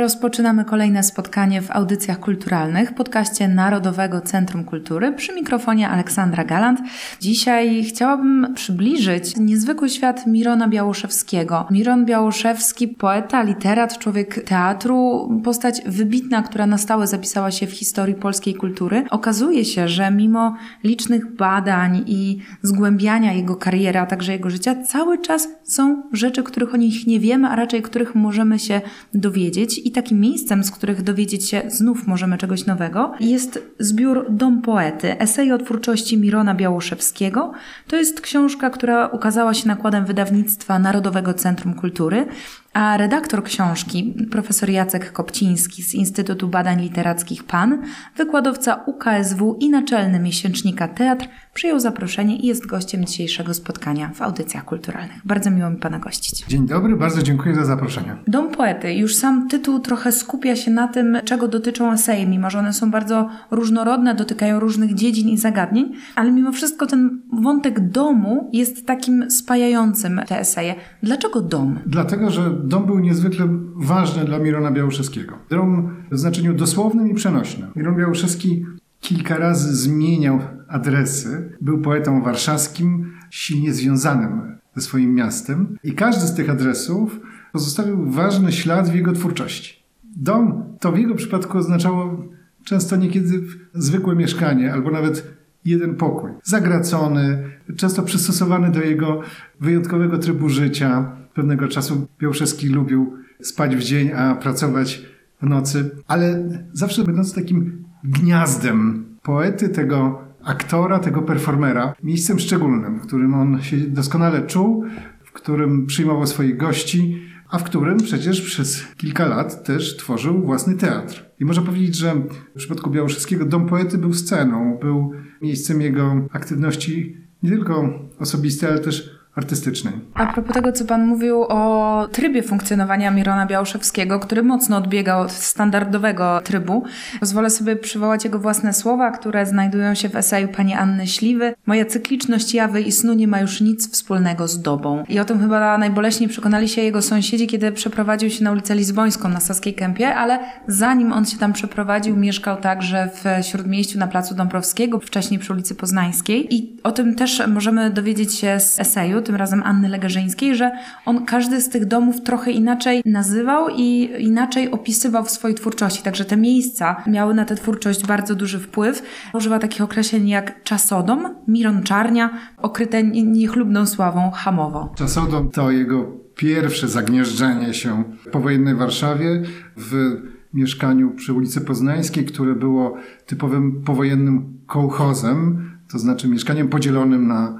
Rozpoczynamy kolejne spotkanie w audycjach kulturalnych, podcaście Narodowego Centrum Kultury przy mikrofonie Aleksandra Galant. Dzisiaj chciałabym przybliżyć niezwykły świat Mirona Białoszewskiego. Miron Białoszewski, poeta, literat, człowiek teatru, postać wybitna, która na stałe zapisała się w historii polskiej kultury. Okazuje się, że mimo licznych badań i zgłębiania jego kariery, a także jego życia, cały czas są rzeczy, których o nich nie wiemy, a raczej których możemy się dowiedzieć i takim miejscem, z których dowiedzieć się znów możemy czegoś nowego, jest zbiór Dom Poety, esej o twórczości Mirona Białoszewskiego. To jest książka, która ukazała się nakładem wydawnictwa Narodowego Centrum Kultury. A redaktor książki, profesor Jacek Kopciński z Instytutu Badań Literackich PAN, wykładowca UKSW i naczelny miesięcznika Teatr, przyjął zaproszenie i jest gościem dzisiejszego spotkania w audycjach kulturalnych. Bardzo miło mi Pana gościć. Dzień dobry, bardzo dziękuję za zaproszenie. Dom Poety. Już sam tytuł trochę skupia się na tym, czego dotyczą eseje, mimo że one są bardzo różnorodne, dotykają różnych dziedzin i zagadnień, ale mimo wszystko ten wątek domu jest takim spajającym te eseje. Dlaczego dom? Dlatego, że dom był niezwykle ważny dla Mirona Białoszewskiego. Dom w znaczeniu dosłownym i przenośnym. Miron Białoszewski kilka razy zmieniał adresy. Był poetą warszawskim, silnie związanym ze swoim miastem i każdy z tych adresów pozostawił ważny ślad w jego twórczości. Dom to w jego przypadku oznaczało często niekiedy zwykłe mieszkanie albo nawet jeden pokój. Zagracony, często przystosowany do jego wyjątkowego trybu życia. Pewnego czasu Białszewski lubił spać w dzień, a pracować w nocy, ale zawsze będąc takim gniazdem poety, tego aktora, tego performera, miejscem szczególnym, w którym on się doskonale czuł, w którym przyjmował swoich gości, a w którym przecież przez kilka lat też tworzył własny teatr. I można powiedzieć, że w przypadku Białoszewskiego Dom Poety był sceną, był miejscem jego aktywności nie tylko osobistej, ale też artystycznej. A propos tego, co Pan mówił o trybie funkcjonowania Mirona Białoszewskiego, który mocno odbiegał od standardowego trybu, pozwolę sobie przywołać jego własne słowa, które znajdują się w eseju pani Anny Śliwy. Moja cykliczność jawy i snu nie ma już nic wspólnego z dobą. I o tym chyba najboleśniej przekonali się jego sąsiedzi, kiedy przeprowadził się na ulicę Lizbońską na Saskiej Kępie, ale zanim on się tam przeprowadził, mieszkał także w Śródmieściu na Placu Dąbrowskiego, wcześniej przy ulicy Poznańskiej. I o tym też możemy dowiedzieć się z eseju, tym razem Anny Legerzyńskiej, że on każdy z tych domów trochę inaczej nazywał i inaczej opisywał w swojej twórczości. Także te miejsca miały na tę twórczość bardzo duży wpływ. Używa takich określeń jak czasodom, Miron Czarnia, okryte niechlubną sławą Hamowo. Czasodom to jego pierwsze zagnieżdżenie się w powojennej Warszawie w mieszkaniu przy ulicy Poznańskiej, które było typowym powojennym kołchozem, to znaczy mieszkaniem podzielonym na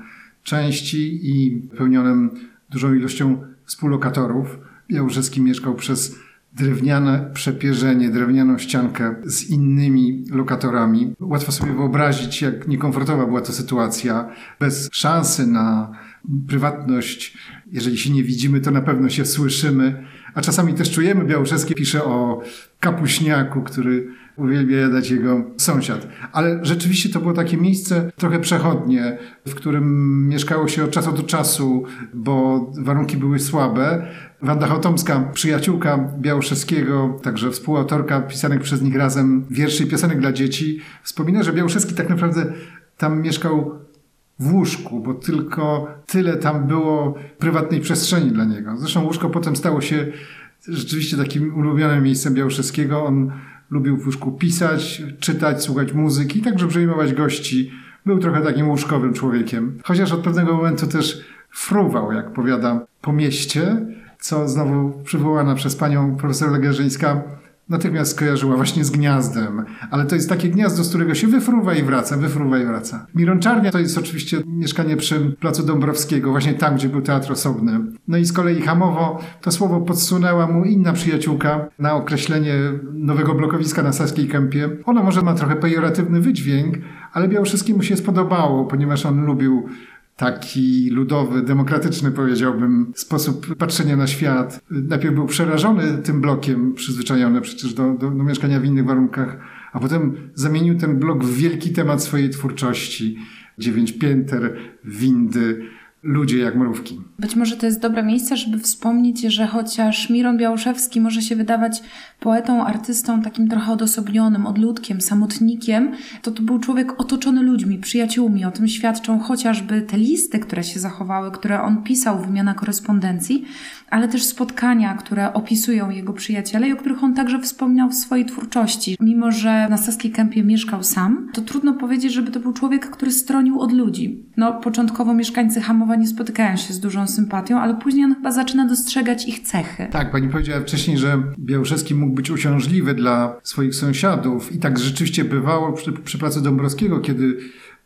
części i pełnionym dużą ilością współlokatorów. Białorzewski mieszkał przez drewniane przepierzenie, drewnianą ściankę z innymi lokatorami. Łatwo sobie wyobrazić, jak niekomfortowa była to sytuacja, bez szansy na prywatność. Jeżeli się nie widzimy, to na pewno się słyszymy, a czasami też czujemy. Białoszewski pisze o kapuśniaku, który uwielbia jadać jego sąsiad. Ale rzeczywiście to było takie miejsce trochę przechodnie, w którym mieszkało się od czasu do czasu, bo warunki były słabe. Wanda Chotomska, przyjaciółka Białoszewskiego, także współautorka pisanek przez nich razem wierszy i piosenek dla dzieci, wspomina, że Białoszewski tak naprawdę tam mieszkał w łóżku, bo tylko tyle tam było prywatnej przestrzeni dla niego. Zresztą łóżko potem stało się rzeczywiście takim ulubionym miejscem Białoszewskiego. On lubił w łóżku pisać, czytać, słuchać muzyki, także przejmować gości. Był trochę takim łóżkowym człowiekiem. Chociaż od pewnego momentu też fruwał, jak powiada, po mieście, co znowu przywołana przez panią profesor Legerzyńska natychmiast skojarzyła właśnie z gniazdem. Ale to jest takie gniazdo, z którego się wyfruwa i wraca, wyfruwa i wraca. Mironczarnia to jest oczywiście mieszkanie przy Placu Dąbrowskiego, właśnie tam, gdzie był teatr osobny. No i z kolei Hamowo to słowo podsunęła mu inna przyjaciółka na określenie nowego blokowiska na Saskiej Kępie. Ono może ma trochę pejoratywny wydźwięk, ale Białoszyskiemu się spodobało, ponieważ on lubił taki ludowy, demokratyczny, powiedziałbym, sposób patrzenia na świat. Najpierw był przerażony tym blokiem, przyzwyczajony przecież do, do, do mieszkania w innych warunkach, a potem zamienił ten blok w wielki temat swojej twórczości. Dziewięć pięter, windy, ludzie jak mrówki. Być może to jest dobre miejsce, żeby wspomnieć, że chociaż Miron Białoszewski może się wydawać poetą, artystą takim trochę odosobnionym, odludkiem, samotnikiem, to to był człowiek otoczony ludźmi, przyjaciółmi. O tym świadczą chociażby te listy, które się zachowały, które on pisał, wymiana korespondencji, ale też spotkania, które opisują jego przyjaciele i o których on także wspomniał w swojej twórczości. Mimo, że na Saskiej Kępie mieszkał sam, to trudno powiedzieć, żeby to był człowiek, który stronił od ludzi. No, początkowo mieszkańcy Hamowa nie spotykają się z dużą sympatią, ale później on chyba zaczyna dostrzegać ich cechy. Tak, pani powiedziała wcześniej, że Białoszewski mógł być uciążliwy dla swoich sąsiadów i tak rzeczywiście bywało przy, przy pracy Dąbrowskiego, kiedy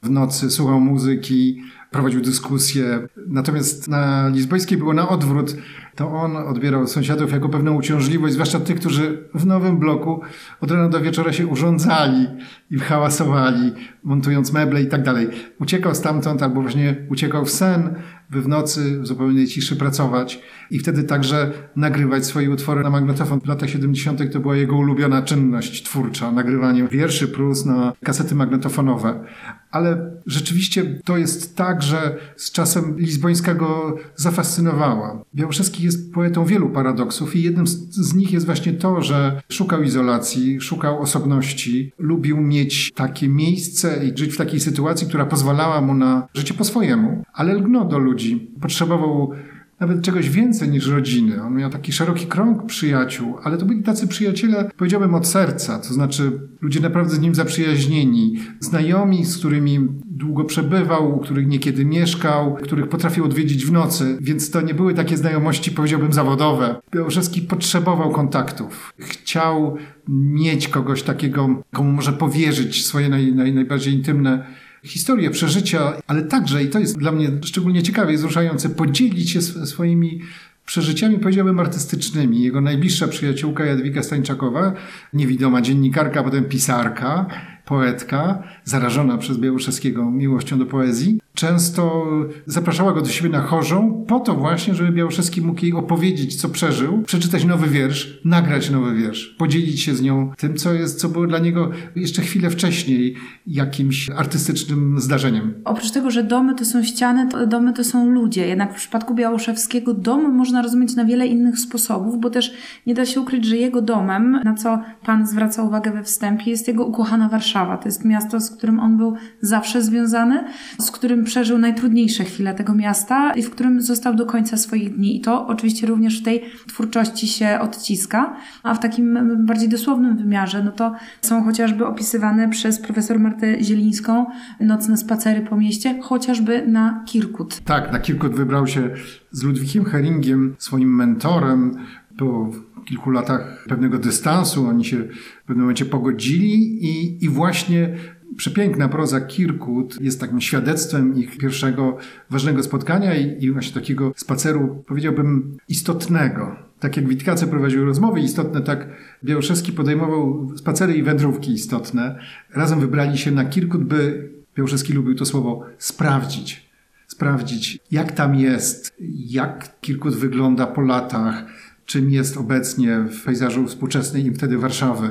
w nocy słuchał muzyki, prowadził dyskusje. Natomiast na Lizbońskiej było na odwrót. To on odbierał sąsiadów jako pewną uciążliwość, zwłaszcza tych, którzy w nowym bloku od rana do wieczora się urządzali i hałasowali, montując meble i tak dalej. Uciekał stamtąd albo właśnie uciekał w sen, by w nocy w zupełnej ciszy pracować i wtedy także nagrywać swoje utwory na magnetofon. W latach 70. to była jego ulubiona czynność twórcza, nagrywanie wierszy plus na kasety magnetofonowe. Ale rzeczywiście to jest tak, że z czasem Lizbońskiego zafascynowała. Białoszewski jest poetą wielu paradoksów i jednym z nich jest właśnie to, że szukał izolacji, szukał osobności, lubił mieć takie miejsce i żyć w takiej sytuacji, która pozwalała mu na życie po swojemu, ale lgnął do ludzi. Potrzebował nawet czegoś więcej niż rodziny. On miał taki szeroki krąg przyjaciół, ale to byli tacy przyjaciele, powiedziałbym, od serca, to znaczy ludzie naprawdę z nim zaprzyjaźnieni, znajomi, z którymi długo przebywał, u których niekiedy mieszkał, których potrafił odwiedzić w nocy, więc to nie były takie znajomości, powiedziałbym, zawodowe. Białoszewski potrzebował kontaktów. Chciał mieć kogoś takiego, komu może powierzyć swoje naj, naj, najbardziej intymne historie, przeżycia, ale także, i to jest dla mnie szczególnie ciekawe i wzruszające, podzielić się swoimi przeżyciami, powiedziałbym, artystycznymi. Jego najbliższa przyjaciółka Jadwiga Stańczakowa, niewidoma dziennikarka, potem pisarka, poetka, zarażona przez Białoszewskiego miłością do poezji, często zapraszała go do siebie na chorzą po to właśnie, żeby Białoszewski mógł jej opowiedzieć, co przeżył, przeczytać nowy wiersz, nagrać nowy wiersz, podzielić się z nią tym, co jest, co było dla niego jeszcze chwilę wcześniej jakimś artystycznym zdarzeniem. Oprócz tego, że domy to są ściany, to domy to są ludzie. Jednak w przypadku Białoszewskiego dom można rozumieć na wiele innych sposobów, bo też nie da się ukryć, że jego domem, na co pan zwraca uwagę we wstępie, jest jego ukochana Warszawa. To jest miasto, z którym on był zawsze związany, z którym przeżył najtrudniejsze chwile tego miasta i w którym został do końca swoich dni. I to oczywiście również w tej twórczości się odciska, a w takim bardziej dosłownym wymiarze, no to są chociażby opisywane przez profesor Martę Zielińską nocne spacery po mieście, chociażby na Kirkut. Tak, na Kirkut wybrał się z Ludwikiem Heringiem, swoim mentorem, po kilku latach pewnego dystansu. Oni się w pewnym momencie pogodzili i, i właśnie przepiękna proza Kirkut jest takim świadectwem ich pierwszego ważnego spotkania i, i właśnie takiego spaceru, powiedziałbym, istotnego. Tak jak Witkace prowadził rozmowy istotne, tak Białoszewski podejmował spacery i wędrówki istotne. Razem wybrali się na Kirkut, by Białoszewski lubił to słowo sprawdzić. Sprawdzić, jak tam jest, jak Kirkut wygląda po latach, czym jest obecnie w pejzażu współczesnej im wtedy Warszawy.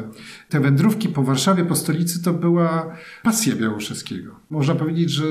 Te wędrówki po Warszawie, po stolicy, to była pasja Białoszewskiego. Można powiedzieć, że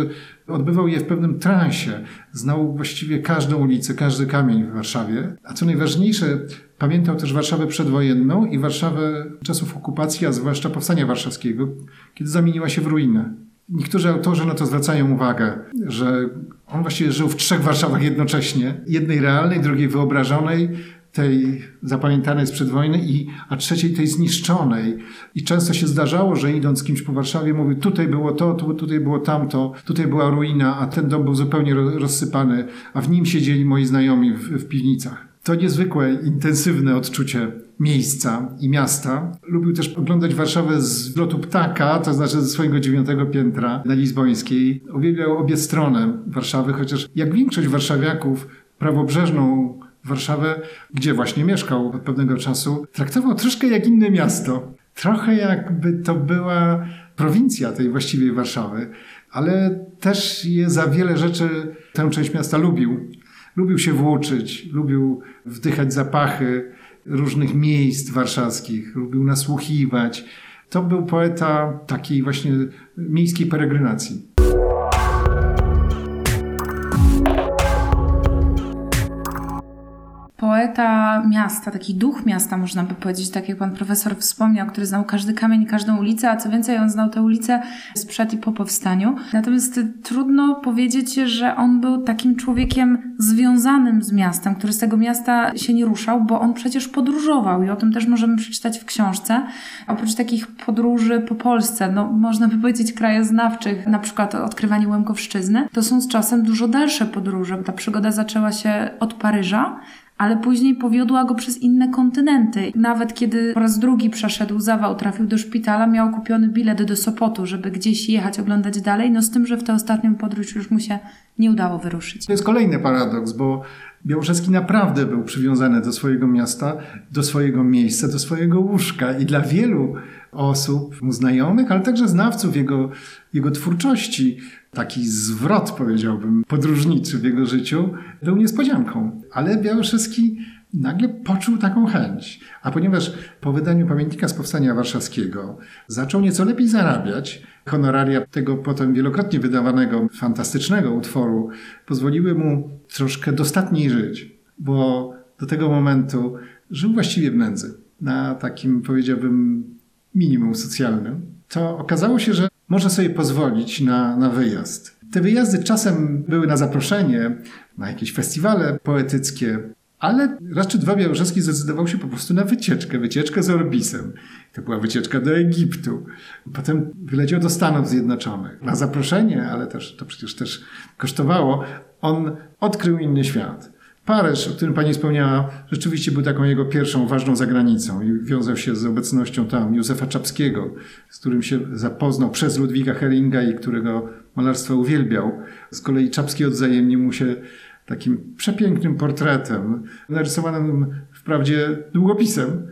odbywał je w pewnym transie. Znał właściwie każdą ulicę, każdy kamień w Warszawie. A co najważniejsze, pamiętał też Warszawę przedwojenną i Warszawę czasów okupacji, a zwłaszcza powstania warszawskiego, kiedy zamieniła się w ruinę. Niektórzy autorzy na to zwracają uwagę, że on właściwie żył w trzech Warszawach jednocześnie. Jednej realnej, drugiej wyobrażonej, tej zapamiętanej sprzed wojny, i, a trzeciej tej zniszczonej. I często się zdarzało, że idąc kimś po Warszawie, mówił, tutaj było to, tu, tutaj było tamto, tutaj była ruina, a ten dom był zupełnie rozsypany, a w nim siedzieli moi znajomi w, w piwnicach. To niezwykłe, intensywne odczucie miejsca i miasta. Lubił też oglądać Warszawę z lotu ptaka, to znaczy ze swojego dziewiątego piętra na Lizbońskiej. Uwielbiał obie strony Warszawy, chociaż jak większość warszawiaków prawobrzeżną Warszawę, gdzie właśnie mieszkał od pewnego czasu, traktował troszkę jak inne miasto. Trochę jakby to była prowincja tej właściwej Warszawy, ale też je za wiele rzeczy tę część miasta lubił. Lubił się włóczyć, lubił wdychać zapachy różnych miejsc warszawskich, lubił nasłuchiwać. To był poeta takiej właśnie miejskiej peregrinacji. Poeta miasta, taki duch miasta, można by powiedzieć, tak jak pan profesor wspomniał, który znał każdy kamień, każdą ulicę, a co więcej, on znał tę ulicę sprzed i po powstaniu. Natomiast trudno powiedzieć, że on był takim człowiekiem związanym z miastem, który z tego miasta się nie ruszał, bo on przecież podróżował i o tym też możemy przeczytać w książce. Oprócz takich podróży po Polsce, no można by powiedzieć krajoznawczych, na przykład odkrywanie Łemkowszczyzny, to są z czasem dużo dalsze podróże. Ta przygoda zaczęła się od Paryża, ale później powiodła go przez inne kontynenty. Nawet kiedy po raz drugi przeszedł zawał, trafił do szpitala, miał kupiony bilet do Sopotu, żeby gdzieś jechać, oglądać dalej, no z tym, że w tę ostatnią podróż już mu się nie udało wyruszyć. To jest kolejny paradoks, bo Białoszewski naprawdę był przywiązany do swojego miasta, do swojego miejsca, do swojego łóżka i dla wielu osób, mu znajomych, ale także znawców jego, jego twórczości, taki zwrot, powiedziałbym, podróżniczy w jego życiu, był niespodzianką. Ale Białoszewski nagle poczuł taką chęć. A ponieważ po wydaniu pamiętnika z Powstania Warszawskiego zaczął nieco lepiej zarabiać, honoraria tego potem wielokrotnie wydawanego, fantastycznego utworu pozwoliły mu troszkę dostatniej żyć, bo do tego momentu żył właściwie w nędzy, na takim, powiedziałbym, minimum socjalnym. To okazało się, że może sobie pozwolić na, na wyjazd. Te wyjazdy czasem były na zaproszenie, na jakieś festiwale poetyckie, ale raczej dwa Białoszewski zdecydował się po prostu na wycieczkę, wycieczkę z Orbisem. To była wycieczka do Egiptu. Potem wyleciał do Stanów Zjednoczonych. Na zaproszenie, ale też to przecież też kosztowało, on odkrył inny świat. Paryż, o którym pani wspomniała, rzeczywiście był taką jego pierwszą ważną zagranicą i wiązał się z obecnością tam Józefa Czapskiego, z którym się zapoznał przez Ludwiga Heringa i którego malarstwo uwielbiał. Z kolei Czapski odwzajemnił mu się takim przepięknym portretem, narysowanym wprawdzie długopisem,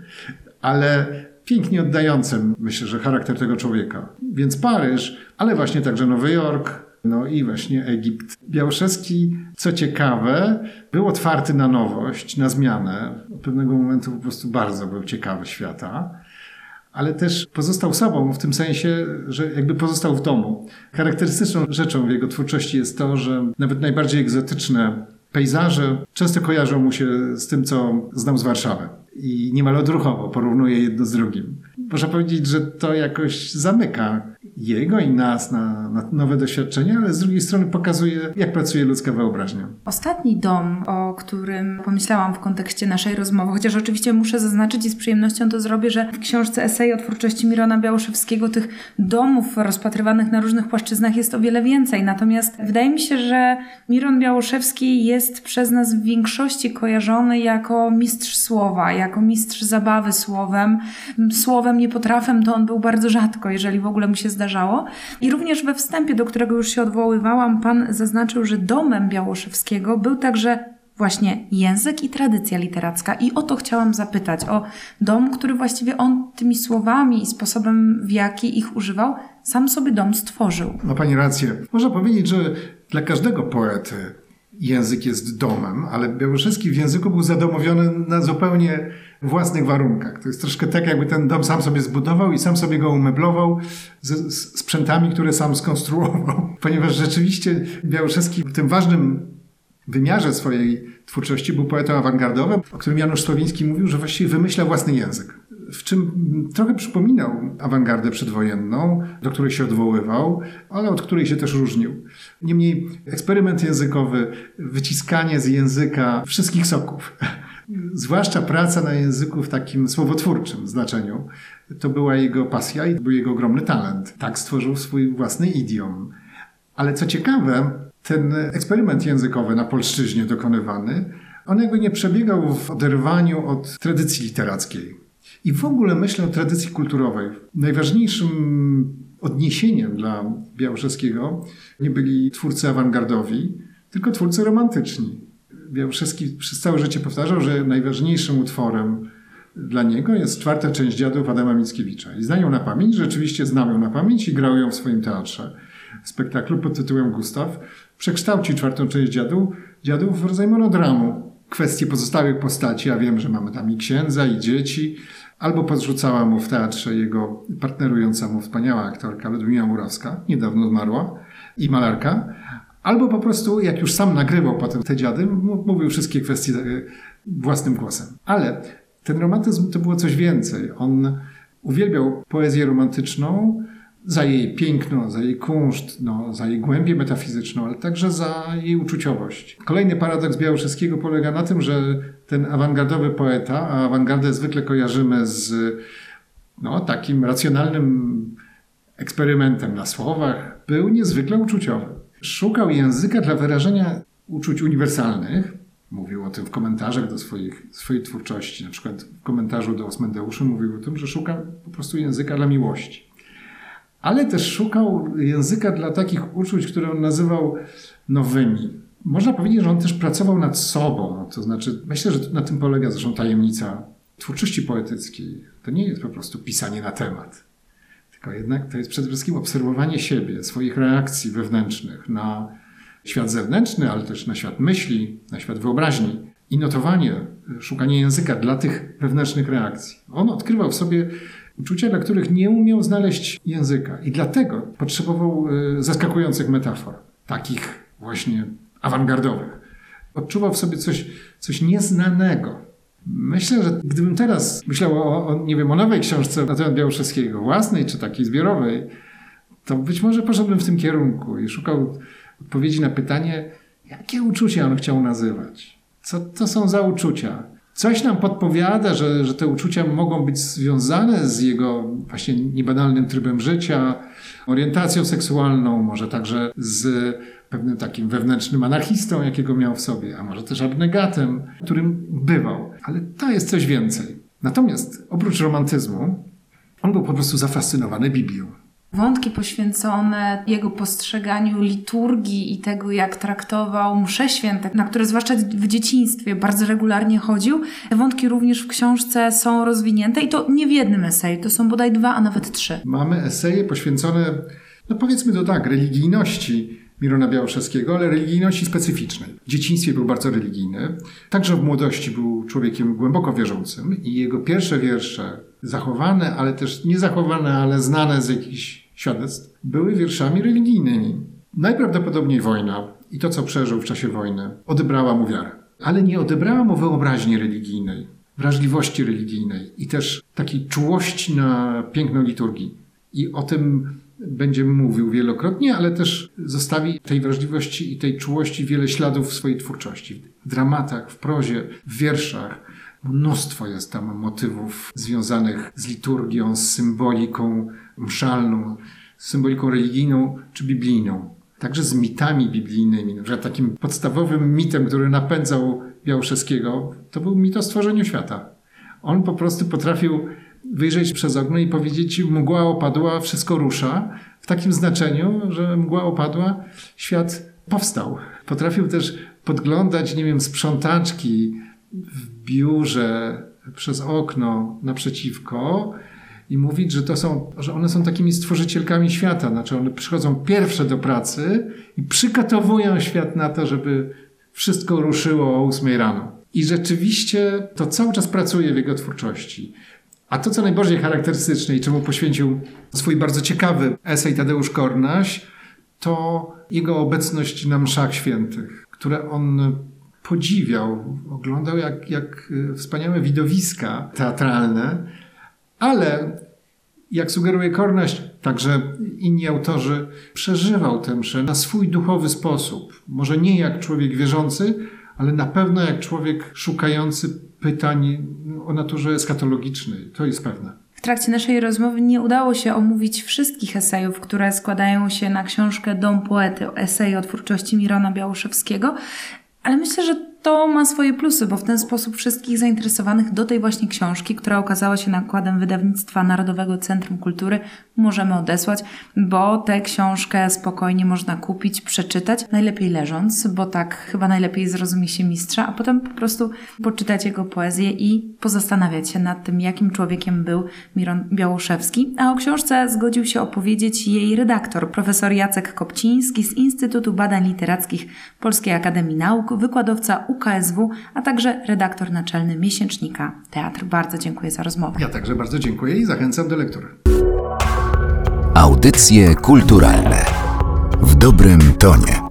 ale pięknie oddającym, myślę, że charakter tego człowieka. Więc Paryż, ale właśnie także Nowy Jork, no i właśnie Egipt. Białoszewski, co ciekawe, był otwarty na nowość, na zmianę. Od pewnego momentu po prostu bardzo był ciekawy świata ale też pozostał sobą w tym sensie, że jakby pozostał w domu. Charakterystyczną rzeczą w jego twórczości jest to, że nawet najbardziej egzotyczne pejzaże często kojarzą mu się z tym, co znał z Warszawy. I niemal odruchowo porównuje jedno z drugim. Można powiedzieć, że to jakoś zamyka jego i nas na, na, nowe doświadczenia, ale z drugiej strony pokazuje, jak pracuje ludzka wyobraźnia. Ostatni dom, o którym pomyślałam w kontekście naszej rozmowy, chociaż oczywiście muszę zaznaczyć i z przyjemnością to zrobię, że w książce esej o twórczości Mirona Białoszewskiego tych domów rozpatrywanych na różnych płaszczyznach jest o wiele więcej. Natomiast wydaje mi się, że Miron Białoszewski jest przez nas w większości kojarzony jako mistrz słowa, jako mistrz zabawy słowem. Słowem nie potrafem to on był bardzo rzadko, jeżeli w ogóle mu się zdarzało. I również we wstępie, do którego już się odwoływałam, pan zaznaczył, że domem Białoszewskiego był także właśnie język i tradycja literacka. I o to chciałam zapytać, o dom, który właściwie on tymi słowami i sposobem, w jaki ich używał, sam sobie dom stworzył. Ma pani rację. Można powiedzieć, że dla każdego poety język jest domem, ale Białoszewski w języku był zadomowiony na zupełnie własnych warunkach. To jest troszkę tak, jakby ten dom sam sobie zbudował i sam sobie go umeblował z, z sprzętami, które sam skonstruował. Ponieważ rzeczywiście Białoszewski tym ważnym wymiarze swojej twórczości był poetą awangardowym, o którym Janusz Słowiński mówił, że właściwie wymyśla własny język. W czym trochę przypominał awangardę przedwojenną, do której się odwoływał, ale od której się też różnił. Niemniej eksperyment językowy, wyciskanie z języka wszystkich soków, zwłaszcza praca na języku w takim słowotwórczym znaczeniu, to była jego pasja i był jego ogromny talent. Tak stworzył swój własny idiom. Ale co ciekawe, ten eksperyment językowy na polszczyźnie dokonywany, on jakby nie przebiegał w oderwaniu od tradycji literackiej. I w ogóle myślę o tradycji kulturowej. Najważniejszym odniesieniem dla Białoszewskiego nie byli twórcy awangardowi, tylko twórcy romantyczni. Białoszewski przez całe życie powtarzał, że najważniejszym utworem dla niego jest czwarta część dziadów Adama Mickiewicza. I znają na pamięć, rzeczywiście znał ją na pamięć i grał ją w swoim teatrze. Spektaklu pod tytułem Gustaw przekształcił czwartą część dziadów, dziadów w rodzaj monodramu. Kwestie pozostałych postaci, a wiem, że mamy tam i księdza, i dzieci, albo podrzucała mu w teatrze jego partnerująca mu wspaniała aktorka Ludmila Murawska, niedawno zmarła, i malarka, Albo po prostu, jak już sam nagrywał potem te dziady, mówił wszystkie kwestie e, własnym głosem. Ale ten romantyzm to było coś więcej. On uwielbiał poezję romantyczną za jej piękno, za jej kunszt, no, za jej głębię metafizyczną, ale także za jej uczuciowość. Kolejny paradoks Białoszewskiego polega na tym, że ten awangardowy poeta, a awangardę zwykle kojarzymy z no, takim racjonalnym eksperymentem na słowach, był niezwykle uczuciowy. Szukał języka dla wyrażenia uczuć uniwersalnych. Mówił o tym w komentarzach do swoich, swojej twórczości. Na przykład w komentarzu do Osmendeuszy mówił o tym, że szuka po prostu języka dla miłości. Ale też szukał języka dla takich uczuć, które on nazywał nowymi. Można powiedzieć, że on też pracował nad sobą. To znaczy, myślę, że na tym polega zresztą tajemnica twórczości poetyckiej. To nie jest po prostu pisanie na temat tylko jednak to jest przede wszystkim obserwowanie siebie, swoich reakcji wewnętrznych na świat zewnętrzny, ale też na świat myśli, na świat wyobraźni i notowanie, szukanie języka dla tych wewnętrznych reakcji. On odkrywał w sobie uczucia, dla których nie umiał znaleźć języka i dlatego potrzebował y, zaskakujących metafor, takich właśnie awangardowych. Odczuwał w sobie coś, coś nieznanego, Myślę, że gdybym teraz myślał o, o, nie wiem, o nowej książce na temat Białoszewskiego, własnej czy takiej zbiorowej, to być może poszedłbym w tym kierunku i szukał odpowiedzi na pytanie, jakie uczucia on chciał nazywać. Co to są za uczucia? Coś nam podpowiada, że, że te uczucia mogą być związane z jego właśnie niebanalnym trybem życia, orientacją seksualną, może także z pewnym takim wewnętrznym anarchistą, jakiego miał w sobie, a może też abnegatem, którym bywał. Ale to jest coś więcej. Natomiast oprócz romantyzmu, on był po prostu zafascynowany Biblią. Wątki poświęcone jego postrzeganiu liturgii i tego, jak traktował msze święte, na które zwłaszcza w dzieciństwie bardzo regularnie chodził, te wątki również w książce są rozwinięte i to nie w jednym eseju, to są bodaj dwa, a nawet trzy. Mamy eseje poświęcone, no powiedzmy to tak, religijności Mirona Białoszewskiego, ale religijności specyficznej. W dzieciństwie był bardzo religijny, także w młodości był człowiekiem głęboko wierzącym i jego pierwsze wiersze, zachowane, ale też niezachowane, ale znane z jakichś świadectw, były wierszami religijnymi. Najprawdopodobniej wojna i to, co przeżył w czasie wojny, odebrała mu wiarę. Ale nie odebrała mu wyobraźni religijnej, wrażliwości religijnej i też takiej czułości na piękną liturgii. I o tym będzie mówił wielokrotnie, ale też zostawi tej wrażliwości i tej czułości wiele śladów w swojej twórczości. W dramatach, w prozie, w wierszach. Mnóstwo jest tam motywów związanych z liturgią, z symboliką mszalną, z symboliką religijną czy biblijną. Także z mitami biblijnymi. Na przykład takim podstawowym mitem, który napędzał Białoszewskiego, to był mit o stworzeniu świata. On po prostu potrafił wyjrzeć przez okno i powiedzieć mgła opadła, wszystko rusza. W takim znaczeniu, że mgła opadła, świat powstał. Potrafił też podglądać, nie wiem, sprzątaczki w biurze przez okno naprzeciwko i mówić, że to są, że one są takimi stworzycielkami świata. Znaczy one przychodzą pierwsze do pracy i przygotowują świat na to, żeby wszystko ruszyło o 8 rano. I rzeczywiście to cały czas pracuje w jego twórczości. A to, co najbardziej charakterystyczne i czemu poświęcił swój bardzo ciekawy esej Tadeusz Kornaś, to jego obecność na mszach świętych, które on podziwiał, oglądał jak, jak y, wspaniałe widowiska teatralne, ale jak sugeruje Kornaś, także inni autorzy, przeżywał tę mszę na swój duchowy sposób. Może nie jak człowiek wierzący, ale na pewno jak człowiek szukający pytań o naturze eskatologicznej. To jest pewne. W trakcie naszej rozmowy nie udało się omówić wszystkich esejów, które składają się na książkę Dom Poety, esej o twórczości Mirona Białoszewskiego, ale myślę, że to ma swoje plusy, bo w ten sposób wszystkich zainteresowanych do tej właśnie książki, która okazała się nakładem wydawnictwa Narodowego Centrum Kultury, możemy odesłać, bo tę książkę spokojnie można kupić, przeczytać, najlepiej leżąc, bo tak chyba najlepiej zrozumie się mistrza, a potem po prostu poczytać jego poezję i pozastanawiać się nad tym, jakim człowiekiem był Miron Białoszewski. A o książce zgodził się opowiedzieć jej redaktor, profesor Jacek Kopciński z Instytutu Badań Literackich Polskiej Akademii Nauk, wykładowca UKSW, a także redaktor naczelny miesięcznika Teatr. Bardzo dziękuję za rozmowę. Ja także bardzo dziękuję i zachęcam do lektury. Audycje kulturalne w dobrym tonie.